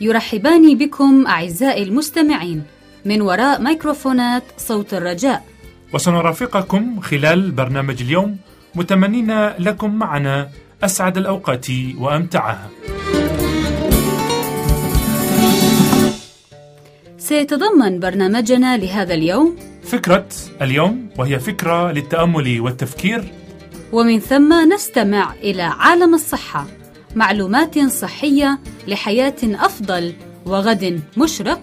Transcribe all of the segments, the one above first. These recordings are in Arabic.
يرحبان بكم أعزائي المستمعين. من وراء ميكروفونات صوت الرجاء. وسنرافقكم خلال برنامج اليوم. متمنين لكم معنا أسعد الأوقات وأمتعها. سيتضمن برنامجنا لهذا اليوم فكرة اليوم وهي فكرة للتأمل والتفكير. ومن ثم نستمع إلى عالم الصحة معلومات صحية لحياة أفضل وغد مشرق.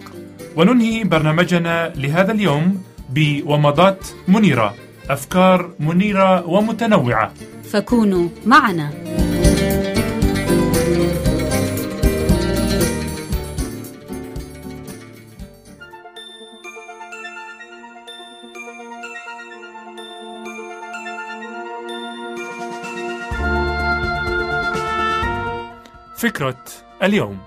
وننهي برنامجنا لهذا اليوم بومضات منيرة أفكار منيرة ومتنوعة. فكونوا معنا. فكرة اليوم.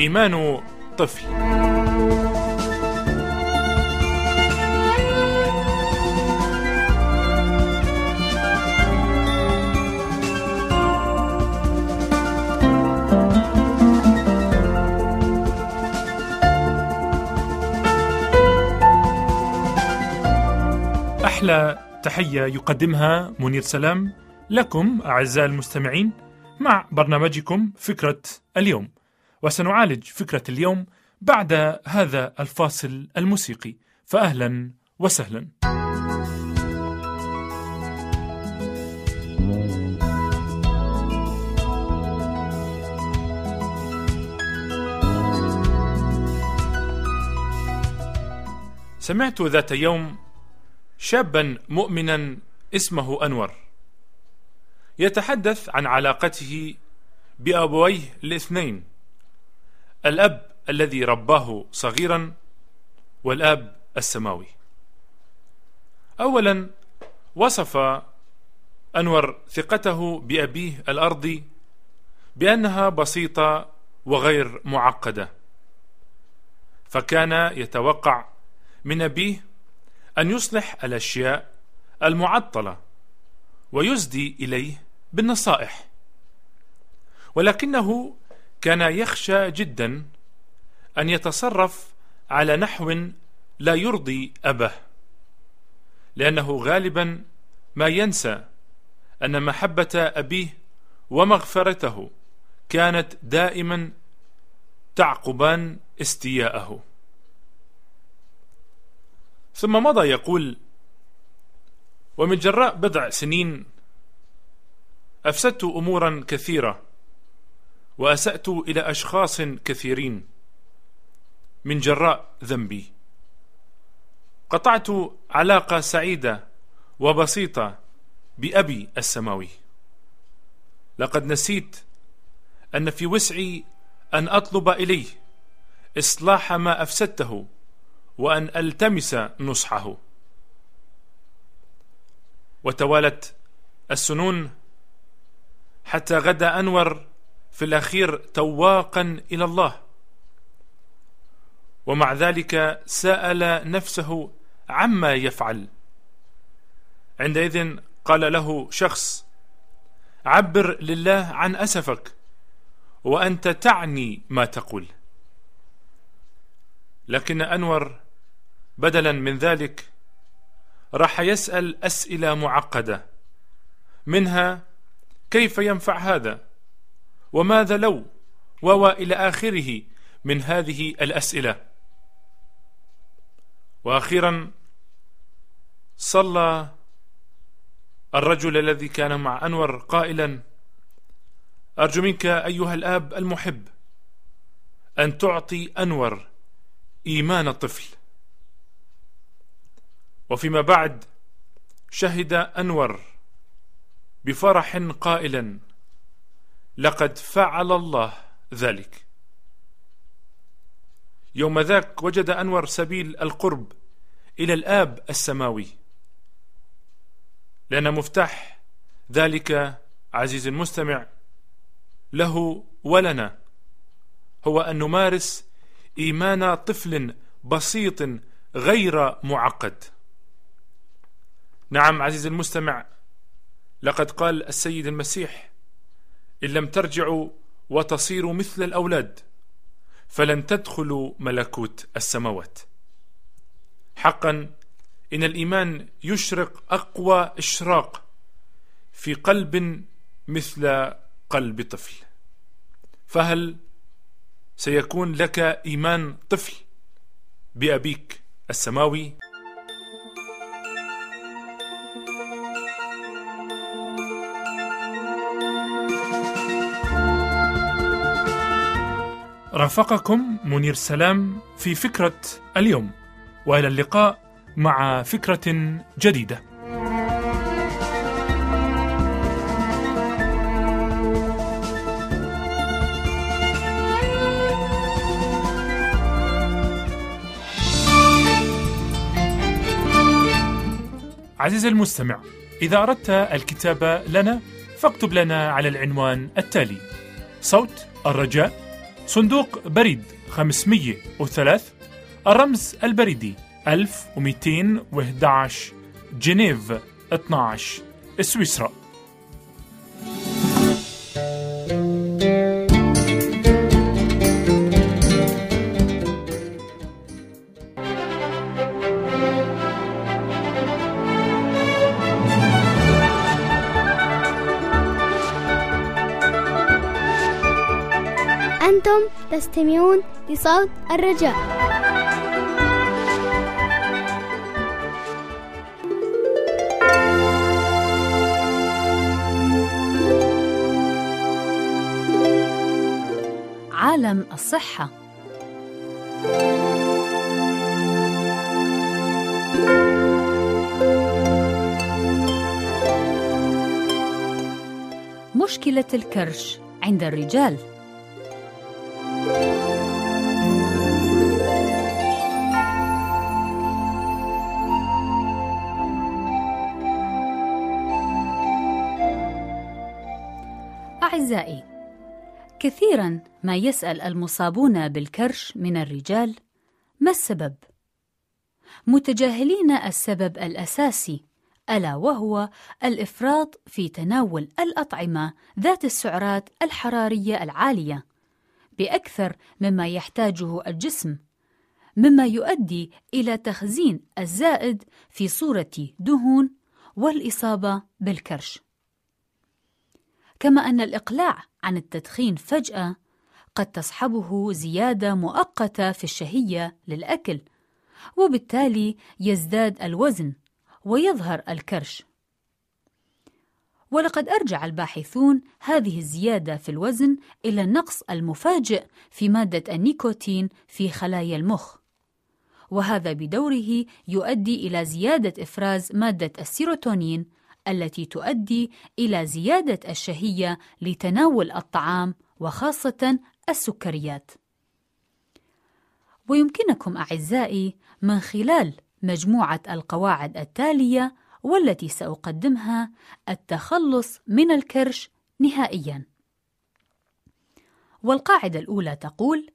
إيمان طفل. أحلى تحية يقدمها منير سلام لكم أعزائي المستمعين مع برنامجكم فكرة اليوم وسنعالج فكرة اليوم بعد هذا الفاصل الموسيقي. فأهلا وسهلا. سمعت ذات يوم شابا مؤمنا اسمه أنور. يتحدث عن علاقته بأبويه الاثنين الأب الذي رباه صغيرا والآب السماوي. اولا وصف أنور ثقته بأبيه الأرضي بأنها بسيطة وغير معقدة فكان يتوقع من أبيه أن يصلح الأشياء المعطلة ويزدي إليه بالنصائح. ولكنه كان يخشى جدا أن يتصرف على نحو لا يرضي أباه لأنه غالبا ما ينسى أن محبة أبيه ومغفرته كانت دائما تعقبان استياءه. ثم مضى يقول ومن جراء بضع سنين أفسدت أمورا كثيرة وأسأت إلى أشخاص كثيرين من جراء ذنبي. قطعت علاقة سعيدة وبسيطة بأبي السماوي. لقد نسيت أن في وسعي أن أطلب إليه إصلاح ما أفسدته وأن ألتمس نصحه. وتوالت السنون حتى غدا أنور في الأخير تواقا إلى الله. ومع ذلك سأل نفسه عما يفعل. عندئذ قال له شخص عبر لله عن أسفك وأنت تعني ما تقول. لكن أنور بدلا من ذلك راح يسأل أسئلة معقدة منها كيف ينفع هذا؟ وماذا لو؟ ووى إلى آخره من هذه الأسئلة. وأخيرا صلى الرجل الذي كان مع أنور قائلا أرجو منك أيها الآب المحب أن تعطي أنور إيمان الطفل. وفيما بعد شهد أنور بفرح قائلا لقد فعل الله ذلك. يوم ذاك وجد أنور سبيل القرب إلى الآب السماوي. لأن مفتاح ذلك عزيزي المستمع له ولنا. هو أن نمارس ايمان طفل بسيط غير معقد. نعم عزيزي المستمع لقد قال السيد المسيح إن لم ترجعوا وتصيروا مثل الأولاد فلن تدخلوا ملكوت السماوات. حقا إن الإيمان يشرق أقوى إشراق في قلب مثل قلب طفل فهل سيكون لك إيمان طفل بأبيك السماوي؟ رافقكم منير سلام في فكرة اليوم وإلى اللقاء مع فكرة جديدة. عزيزي المستمع، إذا أردت الكتابة لنا فاكتب لنا على العنوان التالي: صوت الرجاء صندوق بريد 503 الرمز البريدي 1211 جنيف 12 سويسرا. تستمعون لصوت الرجاء. عالم الصحة. مشكلة الكرش عند الرجال. أعزائي كثيرا ما يسأل المصابون بالكرش من الرجال ما السبب؟ متجاهلين السبب الأساسي ألا وهو الإفراط في تناول الأطعمة ذات السعرات الحرارية العالية بأكثر مما يحتاجه الجسم مما يؤدي إلى تخزين الزائد في صورة دهون والإصابة بالكرش كما أن الإقلاع عن التدخين فجأة قد تصحبه زيادة مؤقتة في الشهية للأكل وبالتالي يزداد الوزن ويظهر الكرش. ولقد أرجع الباحثون هذه الزيادة في الوزن إلى النقص المفاجئ في مادة النيكوتين في خلايا المخ وهذا بدوره يؤدي إلى زيادة إفراز مادة السيروتونين التي تؤدي إلى زيادة الشهية لتناول الطعام وخاصة السكريات. ويمكنكم أعزائي من خلال مجموعة القواعد التالية والتي سأقدمها التخلص من الكرش نهائياً. والقاعدة الأولى تقول: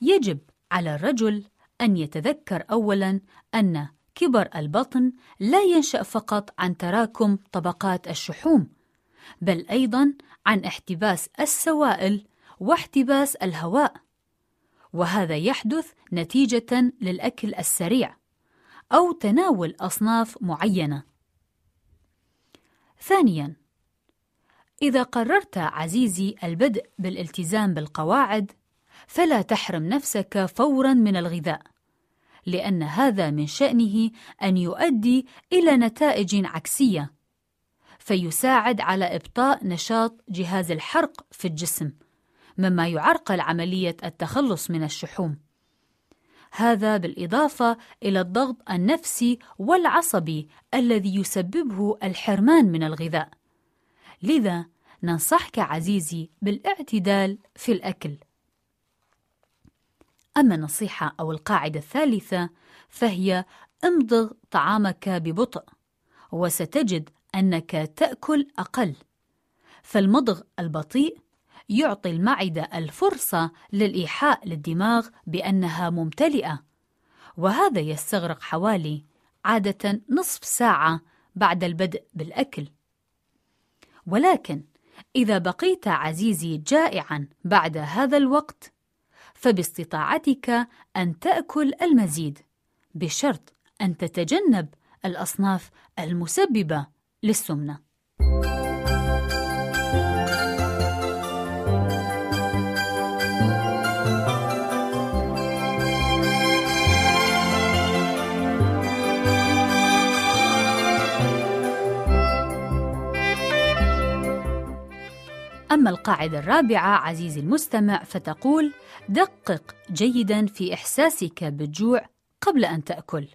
يجب على الرجل أن يتذكر أولاً أن كبر البطن لا ينشأ فقط عن تراكم طبقات الشحوم، بل أيضاً عن احتباس السوائل واحتباس الهواء، وهذا يحدث نتيجة للأكل السريع أو تناول أصناف معينة. ثانياً، إذا قررت عزيزي البدء بالالتزام بالقواعد، فلا تحرم نفسك فوراً من الغذاء. لأن هذا من شأنه أن يؤدي إلى نتائج عكسية، فيساعد على إبطاء نشاط جهاز الحرق في الجسم، مما يعرقل عملية التخلص من الشحوم. هذا بالإضافة إلى الضغط النفسي والعصبي الذي يسببه الحرمان من الغذاء، لذا ننصحك عزيزي بالإعتدال في الأكل أما النصيحة أو القاعدة الثالثة فهي امضغ طعامك ببطء وستجد أنك تأكل أقل. فالمضغ البطيء يعطي المعدة الفرصة للإيحاء للدماغ بأنها ممتلئة وهذا يستغرق حوالي عادة نصف ساعة بعد البدء بالأكل. ولكن إذا بقيت عزيزي جائعا بعد هذا الوقت فباستطاعتك أن تأكل المزيد بشرط أن تتجنب الأصناف المسببة للسمنة. أما القاعدة الرابعة عزيزي المستمع فتقول: دقق جيدا في إحساسك بالجوع قبل أن تأكل.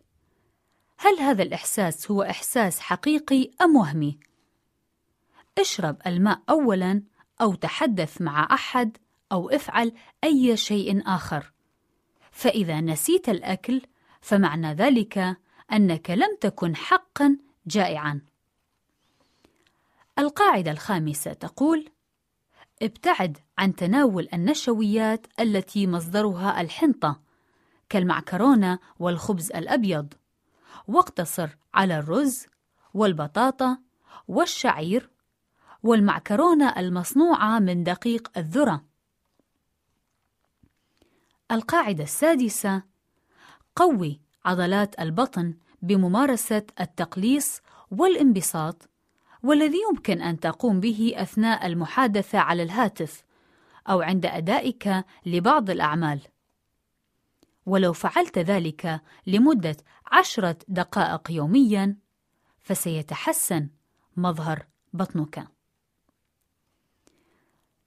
هل هذا الإحساس هو إحساس حقيقي أم وهمي؟ اشرب الماء أولاً أو تحدث مع أحد أو افعل أي شيء آخر. فإذا نسيت الأكل فمعنى ذلك أنك لم تكن حقاً جائعاً. القاعدة الخامسة تقول: ابتعد عن تناول النشويات التي مصدرها الحنطة كالمعكرونة والخبز الأبيض. واقتصر على الرز والبطاطا والشعير والمعكرونة المصنوعة من دقيق الذرة. القاعدة السادسة قوي عضلات البطن بممارسة التقليص والانبساط. والذي يمكن أن تقوم به أثناء المحادثة على الهاتف أو عند أدائك لبعض الأعمال. ولو فعلت ذلك لمدة عشرة دقائق يومياً، فسيتحسن مظهر بطنك.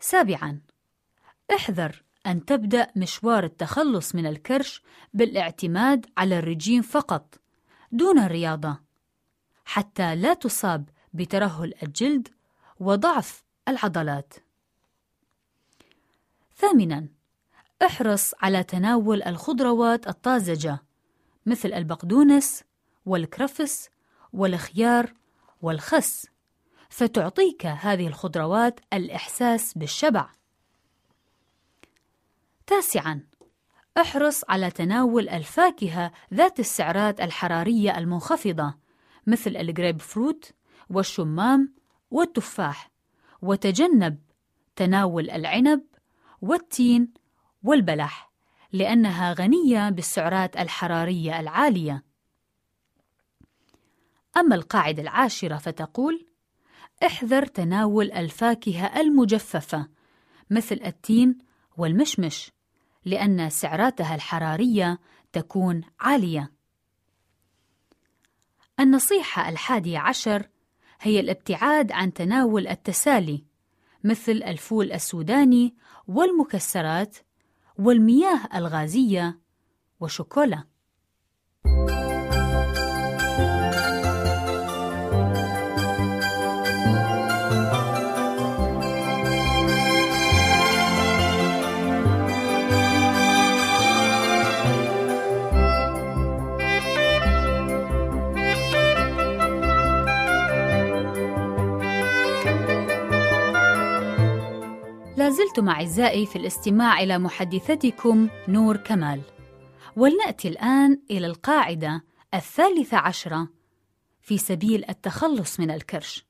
سابعاً: احذر أن تبدأ مشوار التخلص من الكرش بالاعتماد على الرجيم فقط دون الرياضة، حتى لا تصاب بترهل الجلد وضعف العضلات. ثامناً: احرص على تناول الخضروات الطازجة مثل البقدونس والكرفس والخيار والخس، فتعطيك هذه الخضروات الإحساس بالشبع. تاسعاً: احرص على تناول الفاكهة ذات السعرات الحرارية المنخفضة مثل الجريب فروت والشمام والتفاح وتجنب تناول العنب والتين والبلح لأنها غنية بالسعرات الحرارية العالية. أما القاعدة العاشرة فتقول: احذر تناول الفاكهة المجففة مثل التين والمشمش لأن سعراتها الحرارية تكون عالية. النصيحة الحادية عشر هي الابتعاد عن تناول التسالي مثل الفول السوداني والمكسرات والمياه الغازية وشوكولا. لازلتم أعزائي في الاستماع إلى محدثتكم نور كمال. ولنأتي الآن إلى القاعدة الثالثة عشرة في سبيل التخلص من الكرش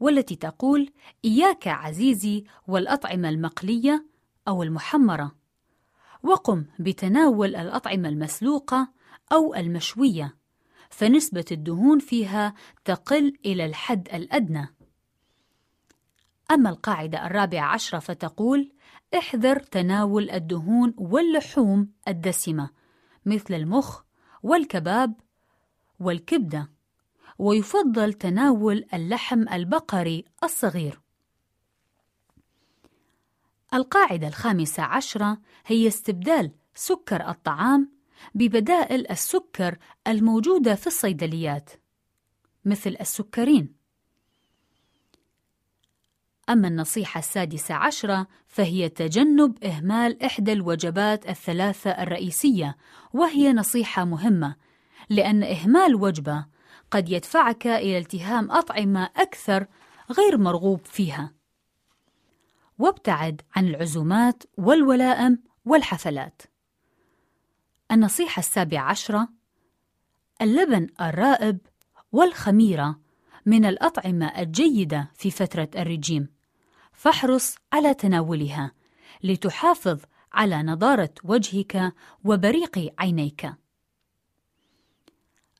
والتي تقول إياك عزيزي والأطعمة المقلية أو المحمرة وقم بتناول الأطعمة المسلوقة أو المشوية فنسبة الدهون فيها تقل إلى الحد الأدنى. أما القاعدة الرابعة عشرة فتقول: احذر تناول الدهون واللحوم الدسمة مثل المخ والكباب والكبدة، ويفضل تناول اللحم البقري الصغير. القاعدة الخامسة عشرة هي استبدال سكر الطعام ببدائل السكر الموجودة في الصيدليات مثل السكرين أما النصيحة السادسة عشرة فهي تجنب إهمال إحدى الوجبات الثلاثة الرئيسية وهي نصيحة مهمة لأن إهمال وجبة قد يدفعك إلى التهام أطعمة أكثر غير مرغوب فيها. وابتعد عن العزومات والولائم والحفلات. النصيحة السابعة عشرة اللبن الرائب والخميرة من الأطعمة الجيدة في فترة الرجيم. فاحرص على تناولها لتحافظ على نضارة وجهك وبريق عينيك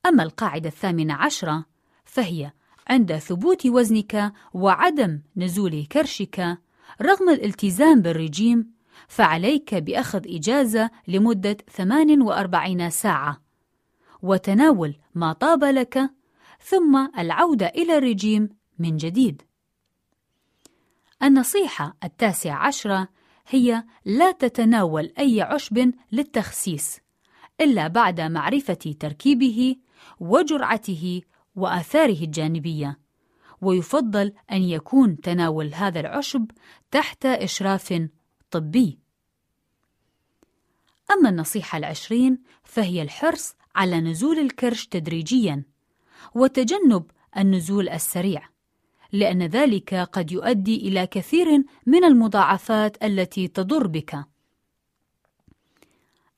أما القاعدة الثامنة عشرة فهي عند ثبوت وزنك وعدم نزول كرشك رغم الالتزام بالرجيم فعليك بأخذ إجازة لمدة 48 ساعة وتناول ما طاب لك ثم العودة إلى الرجيم من جديد. النصيحة التاسعة عشرة هي لا تتناول أي عشب للتخسيس إلا بعد معرفة تركيبه وجرعته وآثاره الجانبية، ويفضل أن يكون تناول هذا العشب تحت إشراف طبي. أما النصيحة العشرين فهي الحرص على نزول الكرش تدريجياً، وتجنب النزول السريع، لأن ذلك قد يؤدي إلى كثير من المضاعفات التي تضر بك.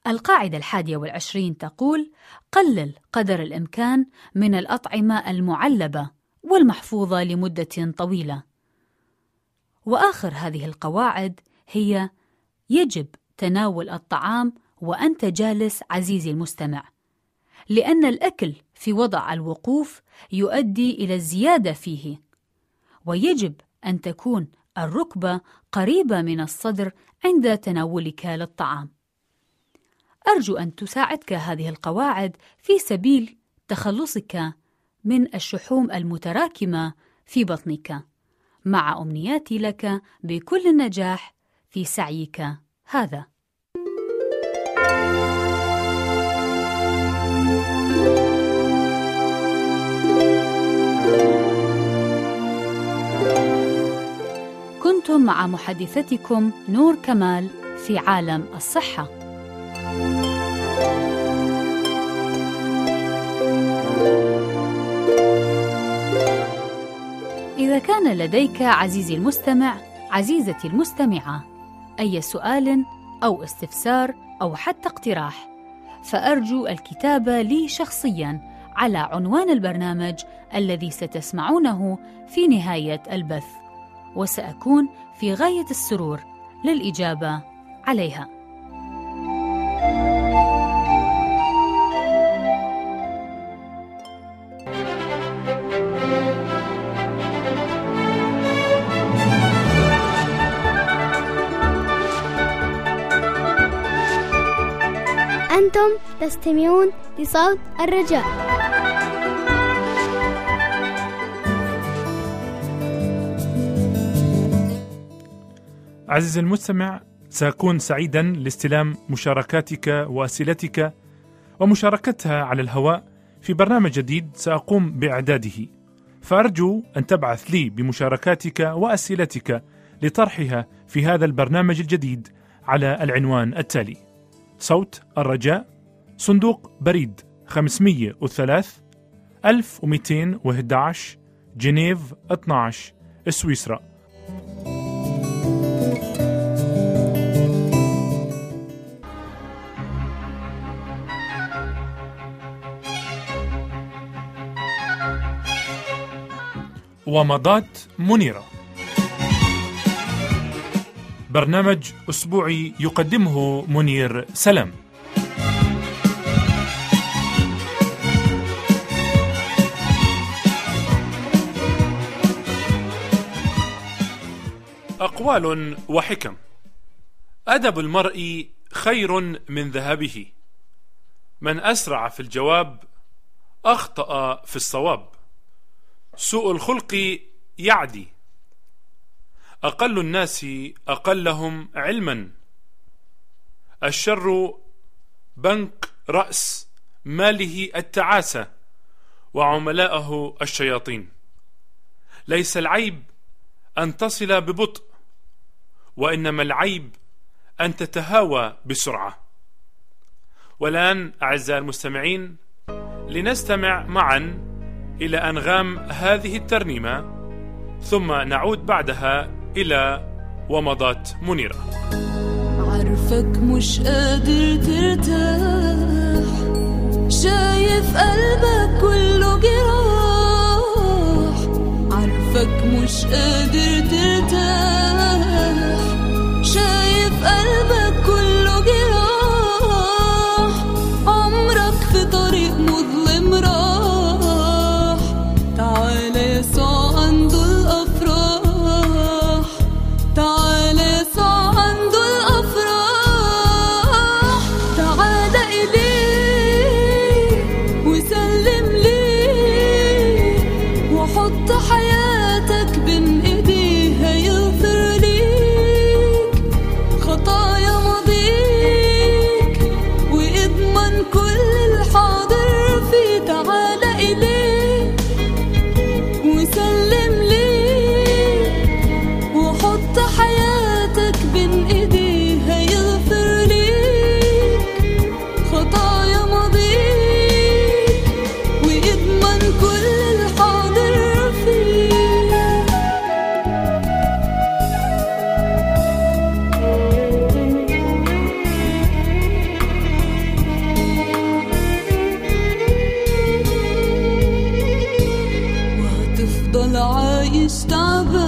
القاعدة الحادية والعشرين تقول: قلل قدر الإمكان من الأطعمة المعلبة والمحفوظة لمدة طويلة. وآخر هذه القواعد هي: يجب تناول الطعام وأنت جالس عزيزي المستمع، لأن الأكل في وضع الوقوف يؤدي إلى الزيادة فيه، ويجب أن تكون الركبة قريبة من الصدر عند تناولك للطعام. أرجو أن تساعدك هذه القواعد في سبيل تخلصك من الشحوم المتراكمة في بطنك، مع أمنياتي لك بكل النجاح في سعيك هذا. كنتم مع محدثتكم نور كمال في عالم الصحة. إذا كان لديك عزيزي المستمع عزيزتي المستمعة أي سؤال أو استفسار أو حتى اقتراح فأرجو الكتابة لي شخصياً على عنوان البرنامج الذي ستسمعونه في نهاية البث. وسأكون في غاية السرور للإجابة عليها. أنتم تستمعون لصوت الرجاء. عزيزي المستمع سأكون سعيدا لاستلام مشاركاتك وأسئلتك ومشاركتها على الهواء في برنامج جديد سأقوم بإعداده. فأرجو أن تبعث لي بمشاركاتك وأسئلتك لطرحها في هذا البرنامج الجديد على العنوان التالي صوت الرجاء صندوق بريد 503 1211 جنيف 12 سويسرا. ومضات منيرة. برنامج أسبوعي يقدمه منير سلام. أقوال وحكم. أدب المرء خير من ذهبه. من أسرع في الجواب أخطأ في الصواب. سوء الخلق يعدي. أقل الناس أقلهم علما. الشر بنك رأس ماله التعاسة وعملاءه الشياطين. ليس العيب أن تصل ببطء وإنما العيب أن تتهاوى بسرعة. والآن أعزائي المستمعين لنستمع معا إلى انغام هذه الترنيمة ثم نعود بعدها إلى ومضات منيرة. عارفك مش قادر ترتاح شايف قلبك كله جراح. عارفك مش قادر ترتاح. stubborn.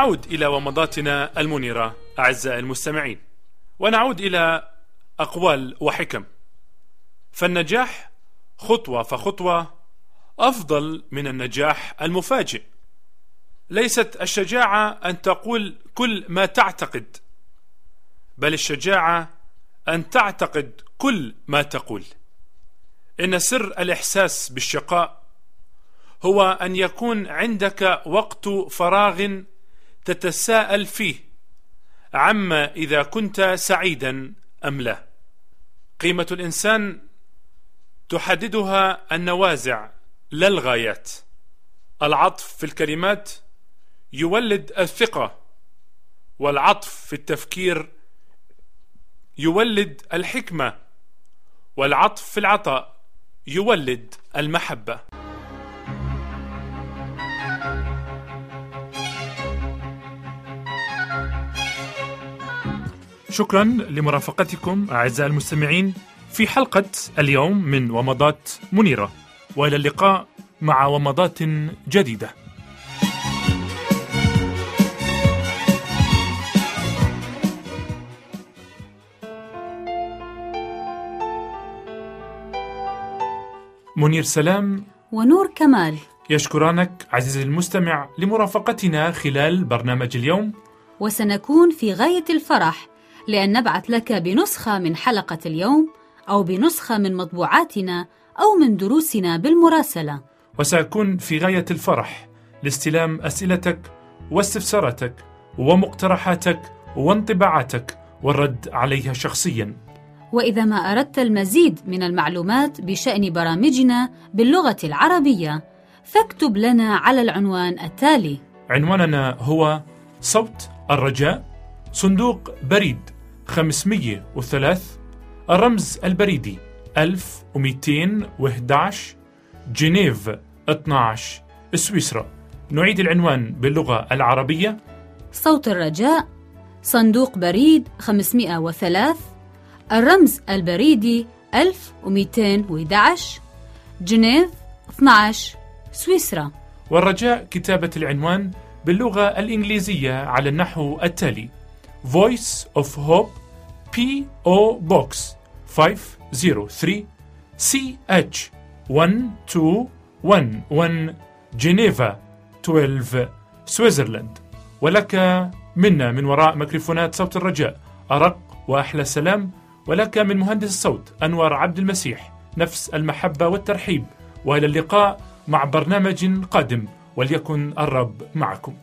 نعود إلى ومضاتنا المنيرة أعزائي المستمعين. ونعود إلى أقوال وحكم. فالنجاح خطوة فخطوة أفضل من النجاح المفاجئ. ليست الشجاعة أن تقول كل ما تعتقد بل الشجاعة أن تعتقد كل ما تقول. إن سر الإحساس بالشقاء هو أن يكون عندك وقت فراغ تتساءل فيه عما إذا كنت سعيدا أم لا. قيمة الإنسان تحددها النوازع لا الغايات. العطف في الكلمات يولد الثقة والعطف في التفكير يولد الحكمة والعطف في العطاء يولد المحبة. شكرا لمرافقتكم أعزائي المستمعين في حلقة اليوم من ومضات منيرة وإلى اللقاء مع ومضات جديدة. منير سلام. ونور كمال. يشكرانك عزيزي المستمع لمرافقتنا خلال برنامج اليوم. وسنكون في غاية الفرح. لأن نبعث لك بنسخة من حلقة اليوم أو بنسخة من مطبوعاتنا أو من دروسنا بالمراسلة. وسأكون في غاية الفرح لاستلام أسئلتك واستفساراتك ومقترحاتك وانطباعاتك والرد عليها شخصيا. وإذا ما أردت المزيد من المعلومات بشأن برامجنا باللغة العربية فاكتب لنا على العنوان التالي. عنواننا هو صوت الرجاء صندوق بريد 503 الرمز البريدي 1211 جنيف 12 سويسرا. نعيد العنوان باللغة العربية. صوت الرجاء صندوق بريد 503 الرمز البريدي 1211 جنيف 12 سويسرا. والرجاء كتابة العنوان باللغة الإنجليزية على النحو التالي. Voice of Hope P.O. Box 503 CH 1211 جنيفا 12 سويسرلاند ولك منا من وراء ميكروفونات صوت الرجاء أرق وأحلى سلام. ولك من مهندس الصوت أنور عبد المسيح نفس المحبة والترحيب. وإلى اللقاء مع برنامج قادم وليكن الرب معكم.